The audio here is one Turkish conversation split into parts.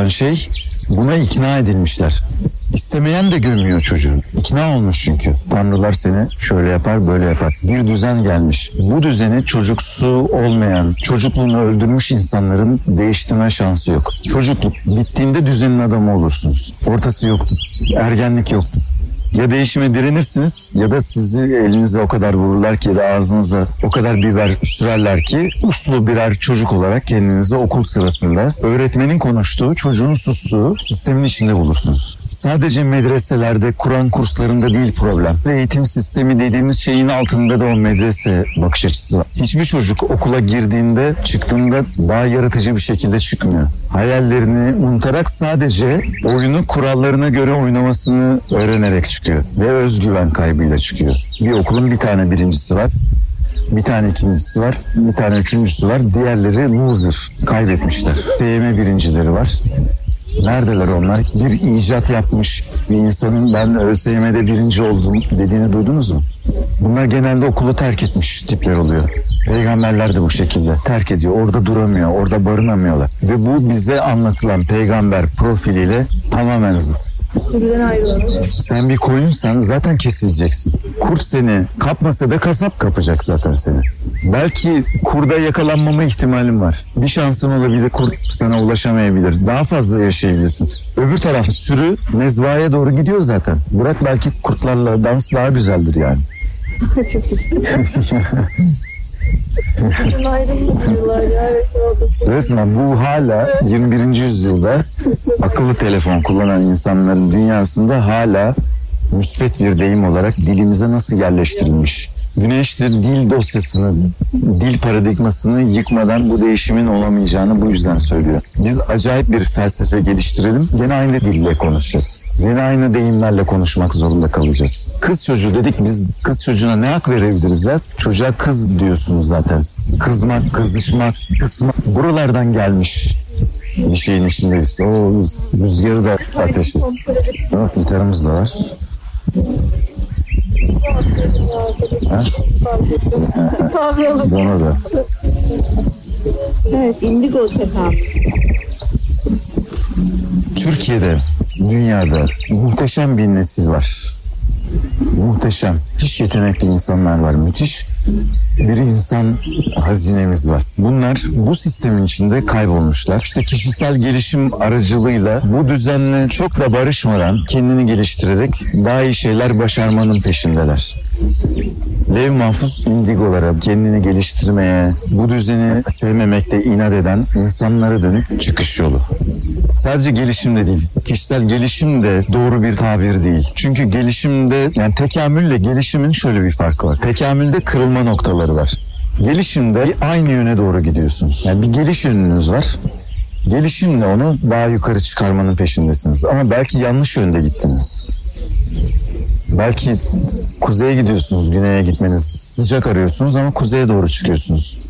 olan şey buna ikna edilmişler. İstemeyen de gömüyor çocuğu. İkna olmuş çünkü. Tanrılar seni şöyle yapar böyle yapar. Bir düzen gelmiş. Bu düzeni çocuksu olmayan, çocukluğunu öldürmüş insanların değiştirme şansı yok. Çocukluk bittiğinde düzenin adamı olursunuz. Ortası yoktu. Ergenlik yoktu. Ya değişime direnirsiniz ya da sizi elinize o kadar vururlar ki ya da ağzınıza o kadar biber sürerler ki uslu birer çocuk olarak kendinizi okul sırasında öğretmenin konuştuğu, çocuğun sustuğu sistemin içinde bulursunuz. Sadece medreselerde, Kur'an kurslarında değil problem. Eğitim sistemi dediğimiz şeyin altında da o medrese bakış açısı var. Hiçbir çocuk okula girdiğinde, çıktığında daha yaratıcı bir şekilde çıkmıyor. Hayallerini unutarak sadece oyunu kurallarına göre oynamasını öğrenerek çıkıyor. Ve özgüven kaybıyla çıkıyor. Bir okulun bir tane birincisi var. Bir tane ikincisi var, bir tane üçüncüsü var. Diğerleri loser, kaybetmişler. DM birincileri var. Neredeler onlar? Bir icat yapmış bir insanın ben ÖSYM'de birinci oldum dediğini duydunuz mu? Bunlar genelde okulu terk etmiş tipler oluyor. Peygamberler de bu şekilde terk ediyor. Orada duramıyor, orada barınamıyorlar. Ve bu bize anlatılan peygamber profiliyle tamamen zıt. Sürüden. Sen bir koyunsan zaten kesileceksin. Kurt seni kapmasa da kasap kapacak zaten seni. Belki kurda yakalanmama ihtimalin var. Bir şansın olabilir kurt sana ulaşamayabilir. Daha fazla yaşayabilirsin. Öbür taraf sürü mezbahaya doğru gidiyor zaten. Bırak belki kurtlarla dans daha güzeldir yani. Çok. Resmen bu hala 21. yüzyılda akıllı telefon kullanan insanların dünyasında hala müspet bir deyim olarak dilimize nasıl yerleştirilmiş. Güneş de dil dosyasını, dil paradigmasını yıkmadan bu değişimin olamayacağını bu yüzden söylüyor. Biz acayip bir felsefe geliştirelim, gene aynı dille konuşacağız. Gene aynı deyimlerle konuşmak zorunda kalacağız. Kız çocuğu dedik biz kız çocuğuna ne hak verebiliriz ya? Çocuğa kız diyorsunuz zaten. Kızmak, kızışmak, kısmak buralardan gelmiş bir şeyin içindeyiz. O rüzgarı da ateşi. Bak gitarımız da var. Alalım. Bana da. Evet, indigo setam. Türkiye'de, dünyada muhteşem bir nesil var. Muhteşem. Müthiş yetenekli insanlar var. Müthiş bir insan hazinemiz var. Bunlar bu sistemin içinde kaybolmuşlar. İşte kişisel gelişim aracılığıyla bu düzenle çok da barışmadan kendini geliştirerek daha iyi şeyler başarmanın peşindeler. Lev mahfuz indigolara kendini geliştirmeye, bu düzeni sevmemekte inat eden insanlara dönük çıkış yolu. Sadece gelişimde değil, kişisel gelişim de doğru bir tabir değil. Çünkü gelişimde, yani tekamülle gelişimin şöyle bir farkı var. Tekamülde kırılma noktaları var. Gelişimde aynı yöne doğru gidiyorsunuz. Yani bir geliş yönünüz var. Gelişimle onu daha yukarı çıkarmanın peşindesiniz. Ama belki yanlış yönde gittiniz. Belki kuzeye gidiyorsunuz, güneye gitmeniz sıcak arıyorsunuz ama kuzeye doğru çıkıyorsunuz.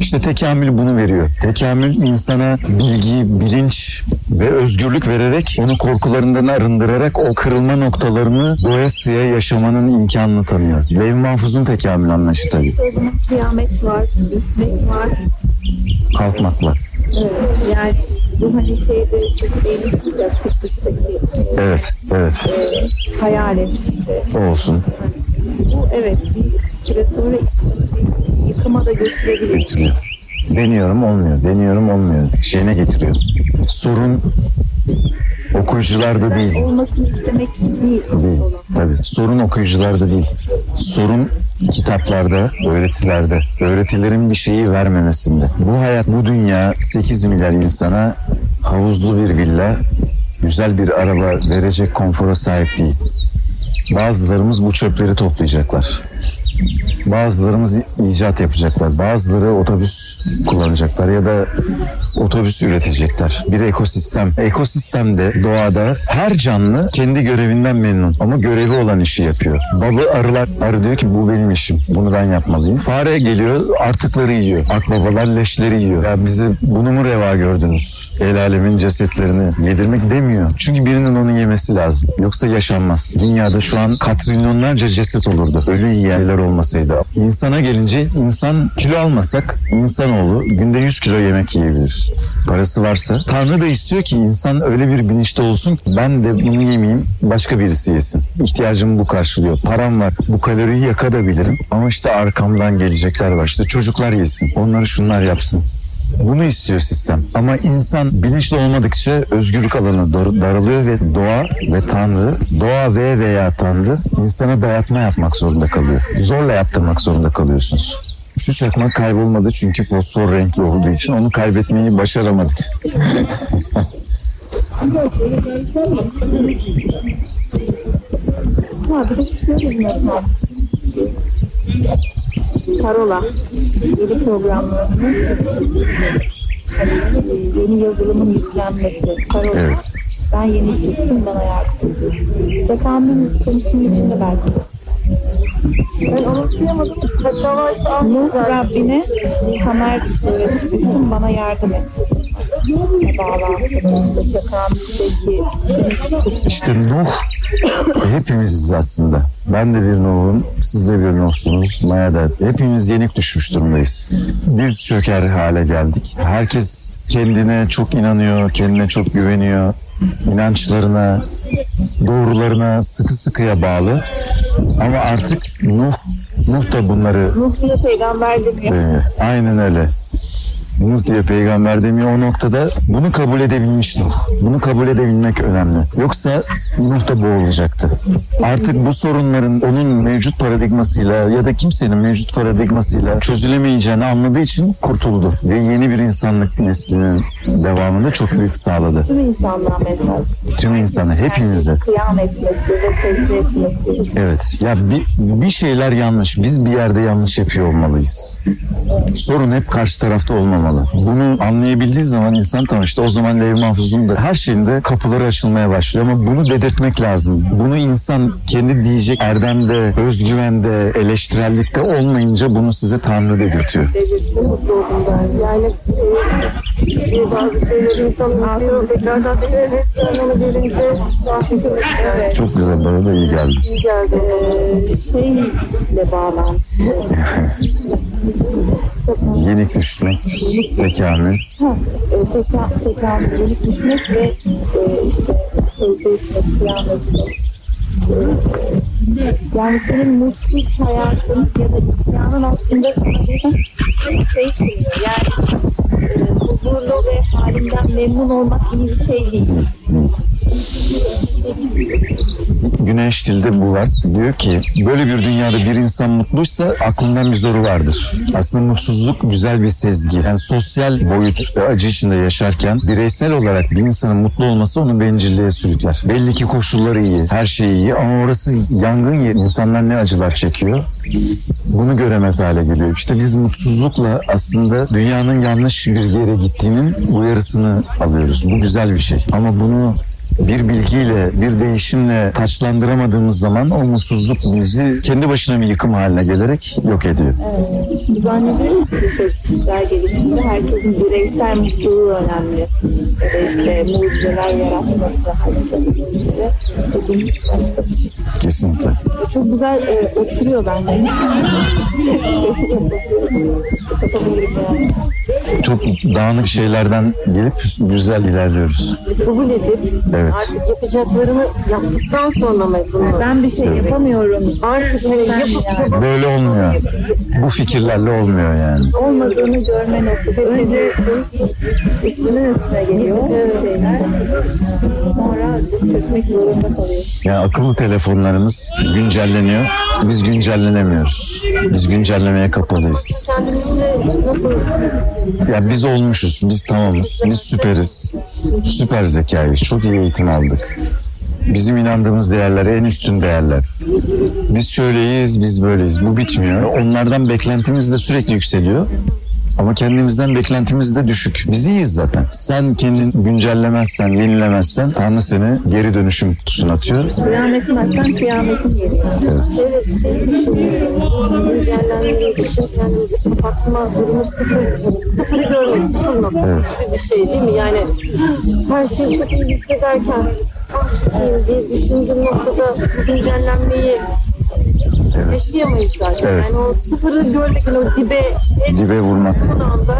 İşte tekamül bunu veriyor. Tekamül insana bilgi, bilinç ve özgürlük vererek onu korkularından arındırarak o kırılma noktalarını doyasıya yaşamanın imkanını tanıyor. Lev Mahfuz'un tekamül anlayışı tabii. O zaman kıyamet var, düşmek var. Kalkmak var. Evet, yani bu hani şeyde değmişsiniz ya sıklıktaki Evet, evet. e, hayalet işte. O olsun. Bu evet bir süre sonra insanı bir yıkıma da götürebilir. Getiriyor. Deniyorum olmuyor, deniyorum olmuyor. Şeyine getiriyor. Sorun okuyucularda değil. Olmasını istemek değil Değil. Tabii. Sorun okuyucularda değil. Sorun kitaplarda, öğretilerde. Öğretilerin bir şeyi vermemesinde. Bu hayat, bu dünya 8 milyar insana havuzlu bir villa, güzel bir araba verecek konfora sahip değil. Bazılarımız bu çöpleri toplayacaklar. Bazılarımız icat yapacaklar. Bazıları otobüs kullanacaklar ya da otobüs üretecekler. Bir ekosistem. Ekosistemde doğada her canlı kendi görevinden memnun ama görevi olan işi yapıyor. Balı arılar arı diyor ki bu benim işim. Bunu ben yapmalıyım. Fare geliyor artıkları yiyor. Akbabalar leşleri yiyor. Ya bize bunu mu reva gördünüz? El alemin cesetlerini yedirmek demiyor. Çünkü birinin onu yemesi lazım. Yoksa yaşanmaz. Dünyada şu an katrilyonlarca ceset olurdu. Ölü yiyenler olmasaydı, İnsana gelince insan kilo almasak insanoğlu günde 100 kilo yemek yiyebilir. Parası varsa. Tanrı da istiyor ki insan öyle bir bilinçte olsun ben de bunu yemeyeyim başka birisi yesin. İhtiyacımı bu karşılıyor. Param var. Bu kaloriyi yakabilirim. Ama işte arkamdan gelecekler var. İşte çocuklar yesin. Onları şunlar yapsın. Bunu istiyor sistem. Ama insan bilinçli olmadıkça özgürlük alanı dar- daralıyor ve doğa ve Tanrı, doğa ve veya Tanrı insana dayatma yapmak zorunda kalıyor. Zorla yaptırmak zorunda kalıyorsunuz. Şu çakmak kaybolmadı çünkü fosfor renkli olduğu için onu kaybetmeyi başaramadık. Ha bir de şöyle bir. Parola. Yeni programlarının yeni yazılımın yüklenmesi. Parola. Evet. Ben yeni düştüm bana yardım edin. Tekamül konusunun içinde belki. Ben anımsayamadım. Hatta varsa Nuh Rabbine Kamer suresi düştüm bana yardım et. Çıkış. İşte Nuh hepimiziz aslında. Ben de bir Nuh'um, siz de bir Nuh'sunuz, Maya da. Hepimiz yenik düşmüş durumdayız. Diz çöker hale geldik. Herkes kendine çok inanıyor, kendine çok güveniyor. İnançlarına, doğrularına sıkı sıkıya bağlı. Ama artık Nuh, Nuh da bunları Nuh diye peygamber demiyor. ee, aynen öyle. Nuh diye peygamber demiyor o noktada bunu kabul edebilmiş Nuh. Bunu kabul edebilmek önemli. Yoksa Nuh da boğulacaktı. Artık bu sorunların onun mevcut paradigmasıyla ya da kimsenin mevcut paradigmasıyla çözülemeyeceğini anladığı için kurtuldu. Ve yeni bir insanlık neslinin devamında çok büyük sağladı. Tüm insanlığa mesaj. Tüm insanı, hepimize. Kıyam etmesi ve secde etmesi. Evet. Ya bir, bir şeyler yanlış. Biz bir yerde yanlış yapıyor olmalıyız. Sorun hep karşı tarafta olmamalı. Bunu anlayabildiği zaman insan tamam işte o zaman Lev Mahfuz'un da her şeyinde kapıları açılmaya başlıyor ama bunu dedirtmek lazım. Bunu insan kendi diyecek erdemde, özgüvende, eleştirellikte olmayınca bunu size Tanrı dedirtiyor. Dedirtti, mutlu oldum ben. Yani e, e, bazı şeyleri insan unutuyor. Tekrardan evet ben onu görünce rahmetim evet. Çok güzel bana da iyi geldi. iyi geldi. Ee, şeyle bağlantı. Yenik düşmek, tekamül. E, teka, tekamül, yenik düşmek ve e, işte secde etmek, kıyam etmek. Yani senin mutsuz hayatın ya da isyanın aslında sana bir şey sunuyor. Yani e, huzurlu ve halinden memnun olmak iyi bir şey değil. Güneş dilde bu var. Diyor ki böyle bir dünyada bir insan mutluysa aklından bir zoru vardır. Aslında mutsuzluk güzel bir sezgi. Yani sosyal boyut acı içinde yaşarken bireysel olarak bir insanın mutlu olması onu bencilliğe sürükler. Belli ki koşulları iyi, her şey iyi ama orası yangın yeri. İnsanlar ne acılar çekiyor? Bunu göremez hale geliyor. İşte biz mutsuzlukla aslında dünyanın yanlış bir yere gittiğinin uyarısını alıyoruz. Bu güzel bir şey. Ama bunu bir bilgiyle, bir değişimle taçlandıramadığımız zaman o mutsuzluk bizi kendi başına bir yıkım haline gelerek yok ediyor. Biz zannediyoruz ki işte kişisel gelişimde herkesin bireysel mutluluğu önemli. Ya da işte mucizeler yaratması hareketi işte dediğimiz başka bir şey. Kesinlikle. Çok güzel e, oturuyor bence. şey. Yapabilirim yani. Çok dağınık şeylerden gelip güzel ilerliyoruz. Kabul edip Evet. artık yapacaklarını yaptıktan sonra mı bunu? Ben bir şey yapamıyorum. Artık hani yapıp çaba Böyle olmuyor. Bu fikirlerle olmuyor yani. Olmadığını görme noktası. Önce üstüne üstüne geliyor şeyler. Sonra çökmek zorunda kalıyoruz. Yani akıllı telefonlarımız güncelleniyor. Biz güncellenemiyoruz. Biz güncellemeye kapalıyız. kendimizi nasıl Ya biz olmuşuz, biz tamamız, biz süperiz. Süper zekayız, çok iyi eğitim aldık. Bizim inandığımız değerler en üstün değerler. Biz şöyleyiz, biz böyleyiz. Bu bitmiyor. Onlardan beklentimiz de sürekli yükseliyor. Ama kendimizden beklentimiz de düşük. Biz iyiyiz zaten. Sen kendin güncellemezsen, yenilemezsen Tanrı seni geri dönüşüm kutusuna atıyor. Kıyametimezsen kıyametin geliyor. evet şey düşünüyorum. Güncellenmemiz için kendimizi kapatma durumu sıfır. Yani sıfırı görmek, sıfır nokta gibi bir şey değil mi? Yani her şeyi çok iyi hissederken ah çok iyiyim diye düşündüğüm noktada güncellenmeyi Evet. yaşayamayız zaten. Evet. Yani o sıfırı görmek, o dibe Dibe vurmak. yakın anda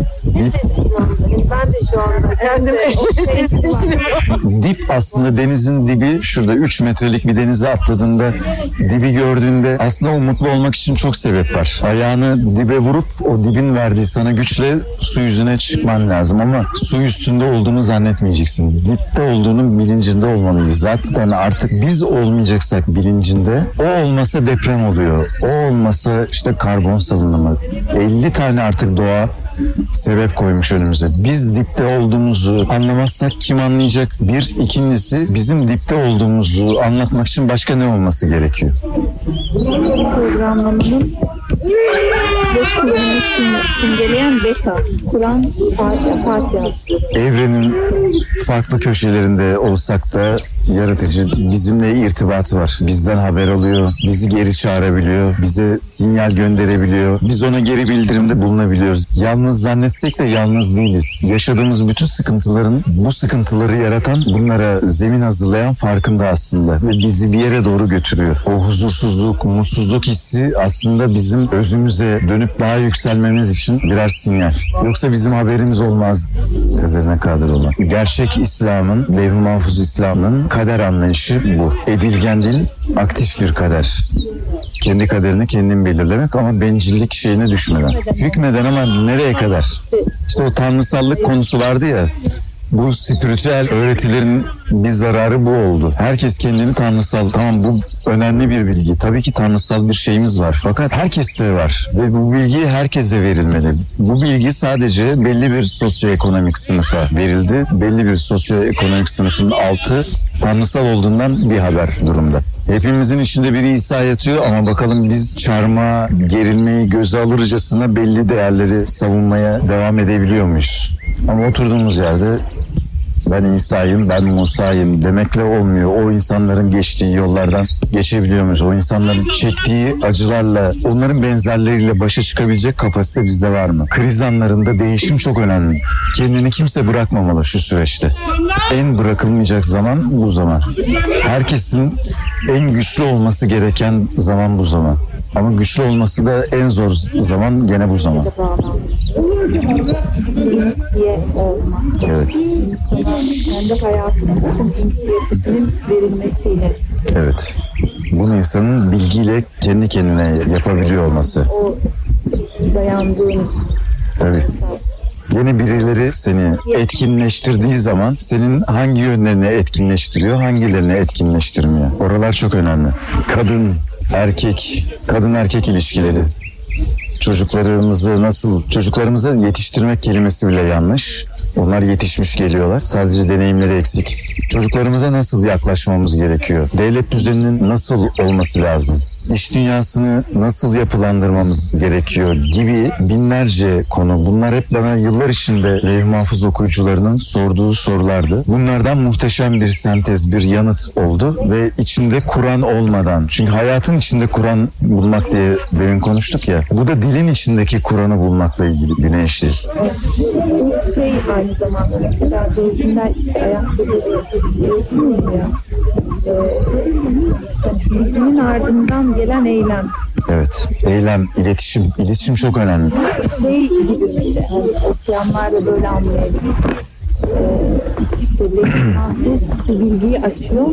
anda. Yani ben de şu anda kendimi sesi düşünüyorum. Dip aslında denizin dibi şurada 3 metrelik bir denize atladığında dibi gördüğünde aslında o mutlu olmak için çok sebep var. Ayağını dibe vurup o dibin verdiği sana güçle su yüzüne çıkman lazım ama su üstünde olduğunu zannetmeyeceksin. Dipte olduğunun bilincinde olmalıyız. Zaten artık biz olmayacaksak bilincinde o olmasa deprem oluyor. O olmasa işte karbon salınımı. 50 tane artık doğa sebep koymuş önümüze. Biz dipte olduğumuzu anlamazsak kim anlayacak? Bir, ikincisi bizim dipte olduğumuzu anlatmak için başka ne olması gerekiyor? programlamanın ve sim- simgeleyen beta, Kur'an, Fatiha. Evrenin farklı köşelerinde olsak da yaratıcı bizimle irtibat var. Bizden haber alıyor, bizi geri çağırabiliyor, bize sinyal gönderebiliyor. Biz ona geri bildirimde bulunabiliyoruz. Yalnız zannetsek de yalnız değiliz. Yaşadığımız bütün sıkıntıların bu sıkıntıları yaratan, bunlara zemin hazırlayan farkında aslında ve bizi bir yere doğru götürüyor. O huzursuzluk, mutsuzluk hissi aslında bizim özümüze dönüp daha yükselmemiz için birer sinyal. Yoksa bizim haberimiz olmaz. Kaderine kadir olan. Gerçek İslam'ın, levh-i mahfuz İslam'ın kader anlayışı bu. Edilgen değil, aktif bir kader. Kendi kaderini kendin belirlemek ama bencillik şeyine düşmeden. Hükmeden ama nereye kadar? İşte o tanrısallık konusu vardı ya. Bu spiritüel öğretilerin bir zararı bu oldu. Herkes kendini tanrısal, tamam bu önemli bir bilgi. Tabii ki tanrısal bir şeyimiz var. Fakat herkeste var ve bu bilgi herkese verilmeli. Bu bilgi sadece belli bir sosyoekonomik sınıfa verildi. Belli bir sosyoekonomik sınıfın altı tanrısal olduğundan bir haber durumda. Hepimizin içinde bir İsa yatıyor ama bakalım biz çarmıha, gerilmeyi göze alırcasına belli değerleri savunmaya devam edebiliyor muyuz? Ama oturduğumuz yerde ben İsa'yım, ben Musa'yım demekle olmuyor. O insanların geçtiği yollardan geçebiliyor muyuz? O insanların çektiği acılarla, onların benzerleriyle başa çıkabilecek kapasite bizde var mı? Kriz anlarında değişim çok önemli. Kendini kimse bırakmamalı şu süreçte. En bırakılmayacak zaman bu zaman. Herkesin en güçlü olması gereken zaman bu zaman. Ama güçlü olması da en zor zaman gene bu zaman. İnisiye olmak. Evet, İnsana kendi hayatının bütün inisiyatifinin verilmesiyle evet. Bunu insanın bilgiyle kendi kendine yapabiliyor olması. o dayandığın Tabii. Yeni birileri seni etkinleştirdiği zaman senin hangi yönlerini etkinleştiriyor, hangilerini etkinleştirmiyor. Oralar çok önemli. Kadın, erkek, kadın erkek ilişkileri. Çocuklarımızı nasıl, çocuklarımızı yetiştirmek kelimesi bile yanlış. Onlar yetişmiş geliyorlar. Sadece deneyimleri eksik. Çocuklarımıza nasıl yaklaşmamız gerekiyor? Devlet düzeninin nasıl olması lazım? İş dünyasını nasıl yapılandırmamız gerekiyor gibi binlerce konu. Bunlar hep bana yıllar içinde Levh Mahfuz okuyucularının sorduğu sorulardı. Bunlardan muhteşem bir sentez, bir yanıt oldu ve içinde Kur'an olmadan, çünkü hayatın içinde Kur'an bulmak diye demin konuştuk ya, bu da dilin içindeki Kur'an'ı bulmakla ilgili Güneş Dil. Bu şey aynı zamanda mesela iki ayakta duruyor. Biliyorsunuz ya. Ee, işte bilginin ardından gelen eylem. Evet, eylem, iletişim. İletişim çok önemli. Şey gibi miydi? Hani okuyanlar da böyle anlayabilir. Ee, işte bir bilgiyi açıyor.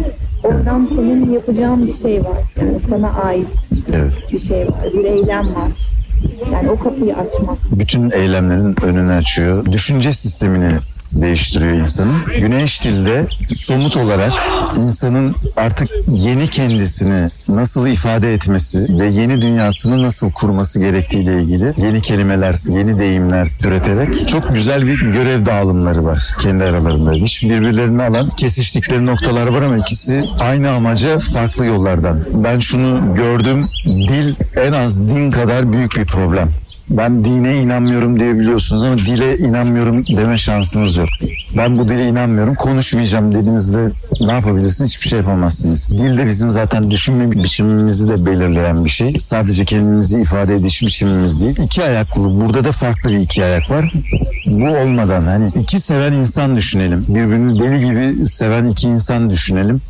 Oradan senin yapacağın bir şey var. Yani sana ait Evet. bir şey var. Bir eylem var. Yani o kapıyı açmak. bütün eylemlerin önünü açıyor. Düşünce sistemini değiştiriyor insanın. Güneş dilde somut olarak insanın artık yeni kendisini nasıl ifade etmesi ve yeni dünyasını nasıl kurması gerektiğiyle ilgili yeni kelimeler, yeni deyimler üreterek çok güzel bir görev dağılımları var kendi aralarında. Hiç birbirlerini alan kesiştikleri noktalar var ama ikisi aynı amaca farklı yollardan. Ben şunu gördüm. Dil en az din kadar büyük bir problem. Ben dine inanmıyorum diyebiliyorsunuz ama dile inanmıyorum deme şansınız yok. Ben bu dile inanmıyorum, konuşmayacağım dediğinizde ne yapabilirsiniz? Hiçbir şey yapamazsınız. Dil de bizim zaten düşünme biçimimizi de belirleyen bir şey. Sadece kendimizi ifade ediş biçimimiz değil. İki ayaklı, burada da farklı bir iki ayak var. Bu olmadan hani iki seven insan düşünelim. Birbirini deli gibi seven iki insan düşünelim.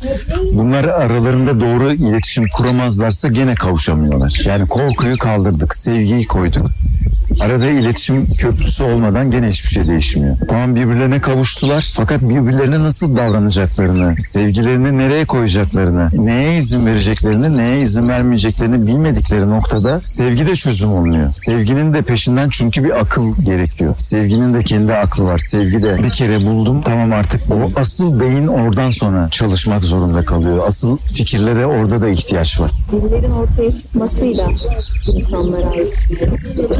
Bunlar aralarında doğru iletişim kuramazlarsa gene kavuşamıyorlar. Yani korkuyu kaldırdık, sevgiyi koyduk. Arada iletişim köprüsü olmadan gene hiçbir şey değişmiyor. Tamam birbirlerine kavuştular fakat birbirlerine nasıl davranacaklarını, sevgilerini nereye koyacaklarını, neye izin vereceklerini, neye izin vermeyeceklerini bilmedikleri noktada sevgi de çözüm olmuyor. Sevginin de peşinden çünkü bir akıl gerekiyor. Sevginin de kendi aklı var. Sevgi de bir kere buldum tamam artık o asıl beyin oradan sonra çalışmak zorunda kalıyor. Asıl fikirlere orada da ihtiyaç var. Dillerin ortaya çıkmasıyla insanlar ayrışıyor.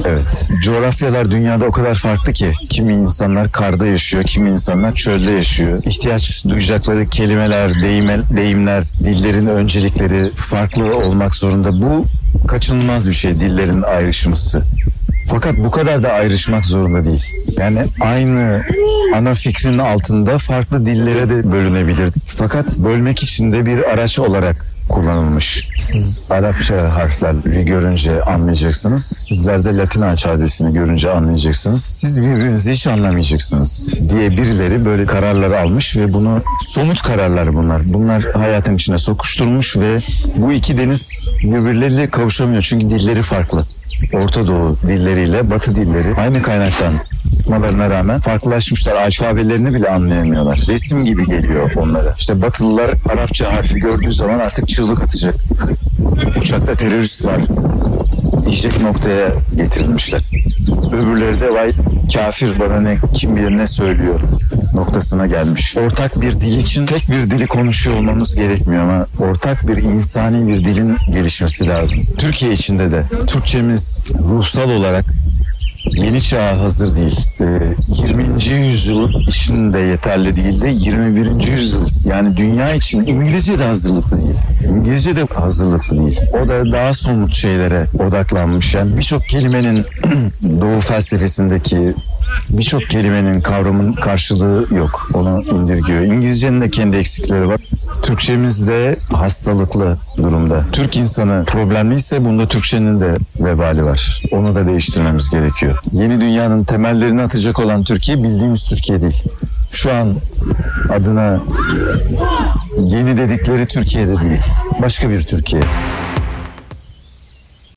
Evet. Coğrafyalar dünyada o kadar farklı ki. Kimi insanlar karda yaşıyor, kimi insanlar çölde yaşıyor. İhtiyaç duyacakları kelimeler, deyime, deyimler, dillerin öncelikleri farklı olmak zorunda. Bu kaçınılmaz bir şey dillerin ayrışması. Fakat bu kadar da ayrışmak zorunda değil. Yani aynı ana fikrin altında farklı dillere de bölünebilir. Fakat bölmek için de bir araç olarak kullanılmış. Siz Arapça harfleri görünce anlayacaksınız. Sizler de Latin alfabesini görünce anlayacaksınız. Siz birbirinizi hiç anlamayacaksınız diye birileri böyle kararlar almış ve bunu somut kararlar bunlar. Bunlar hayatın içine sokuşturmuş ve bu iki deniz birbirleriyle kavuşamıyor çünkü dilleri farklı. Orta Doğu dilleriyle Batı dilleri aynı kaynaktan çıkmalarına rağmen farklılaşmışlar. Alfabelerini bile anlayamıyorlar. Resim gibi geliyor onlara. İşte Batılılar Arapça harfi gördüğü zaman artık çığlık atacak. Uçakta terörist var. Diyecek noktaya getirilmişler. Öbürleri de vay kafir bana ne kim bilir ne söylüyor noktasına gelmiş. Ortak bir dil için tek bir dili konuşuyor olmamız gerekmiyor ama ortak bir insani bir dilin gelişmesi lazım. Türkiye içinde de Türkçemiz ruhsal olarak yeni çağa hazır değil. Ee, 20. yüzyıl için de yeterli değil de 21. yüzyıl yani dünya için İngilizce de hazırlıklı değil. İngilizce de hazırlıklı değil. O da daha somut şeylere odaklanmış. Yani birçok kelimenin doğu felsefesindeki birçok kelimenin kavramın karşılığı yok. Onu indirgiyor. İngilizcenin de kendi eksikleri var. Türkçemizde hastalıklı durumda. Türk insanı problemliyse bunda Türkçenin de vebali var. Onu da değiştirmemiz gerekiyor. Yeni dünyanın temellerini atacak olan Türkiye bildiğimiz Türkiye değil. Şu an adına yeni dedikleri Türkiye'de değil. Başka bir Türkiye.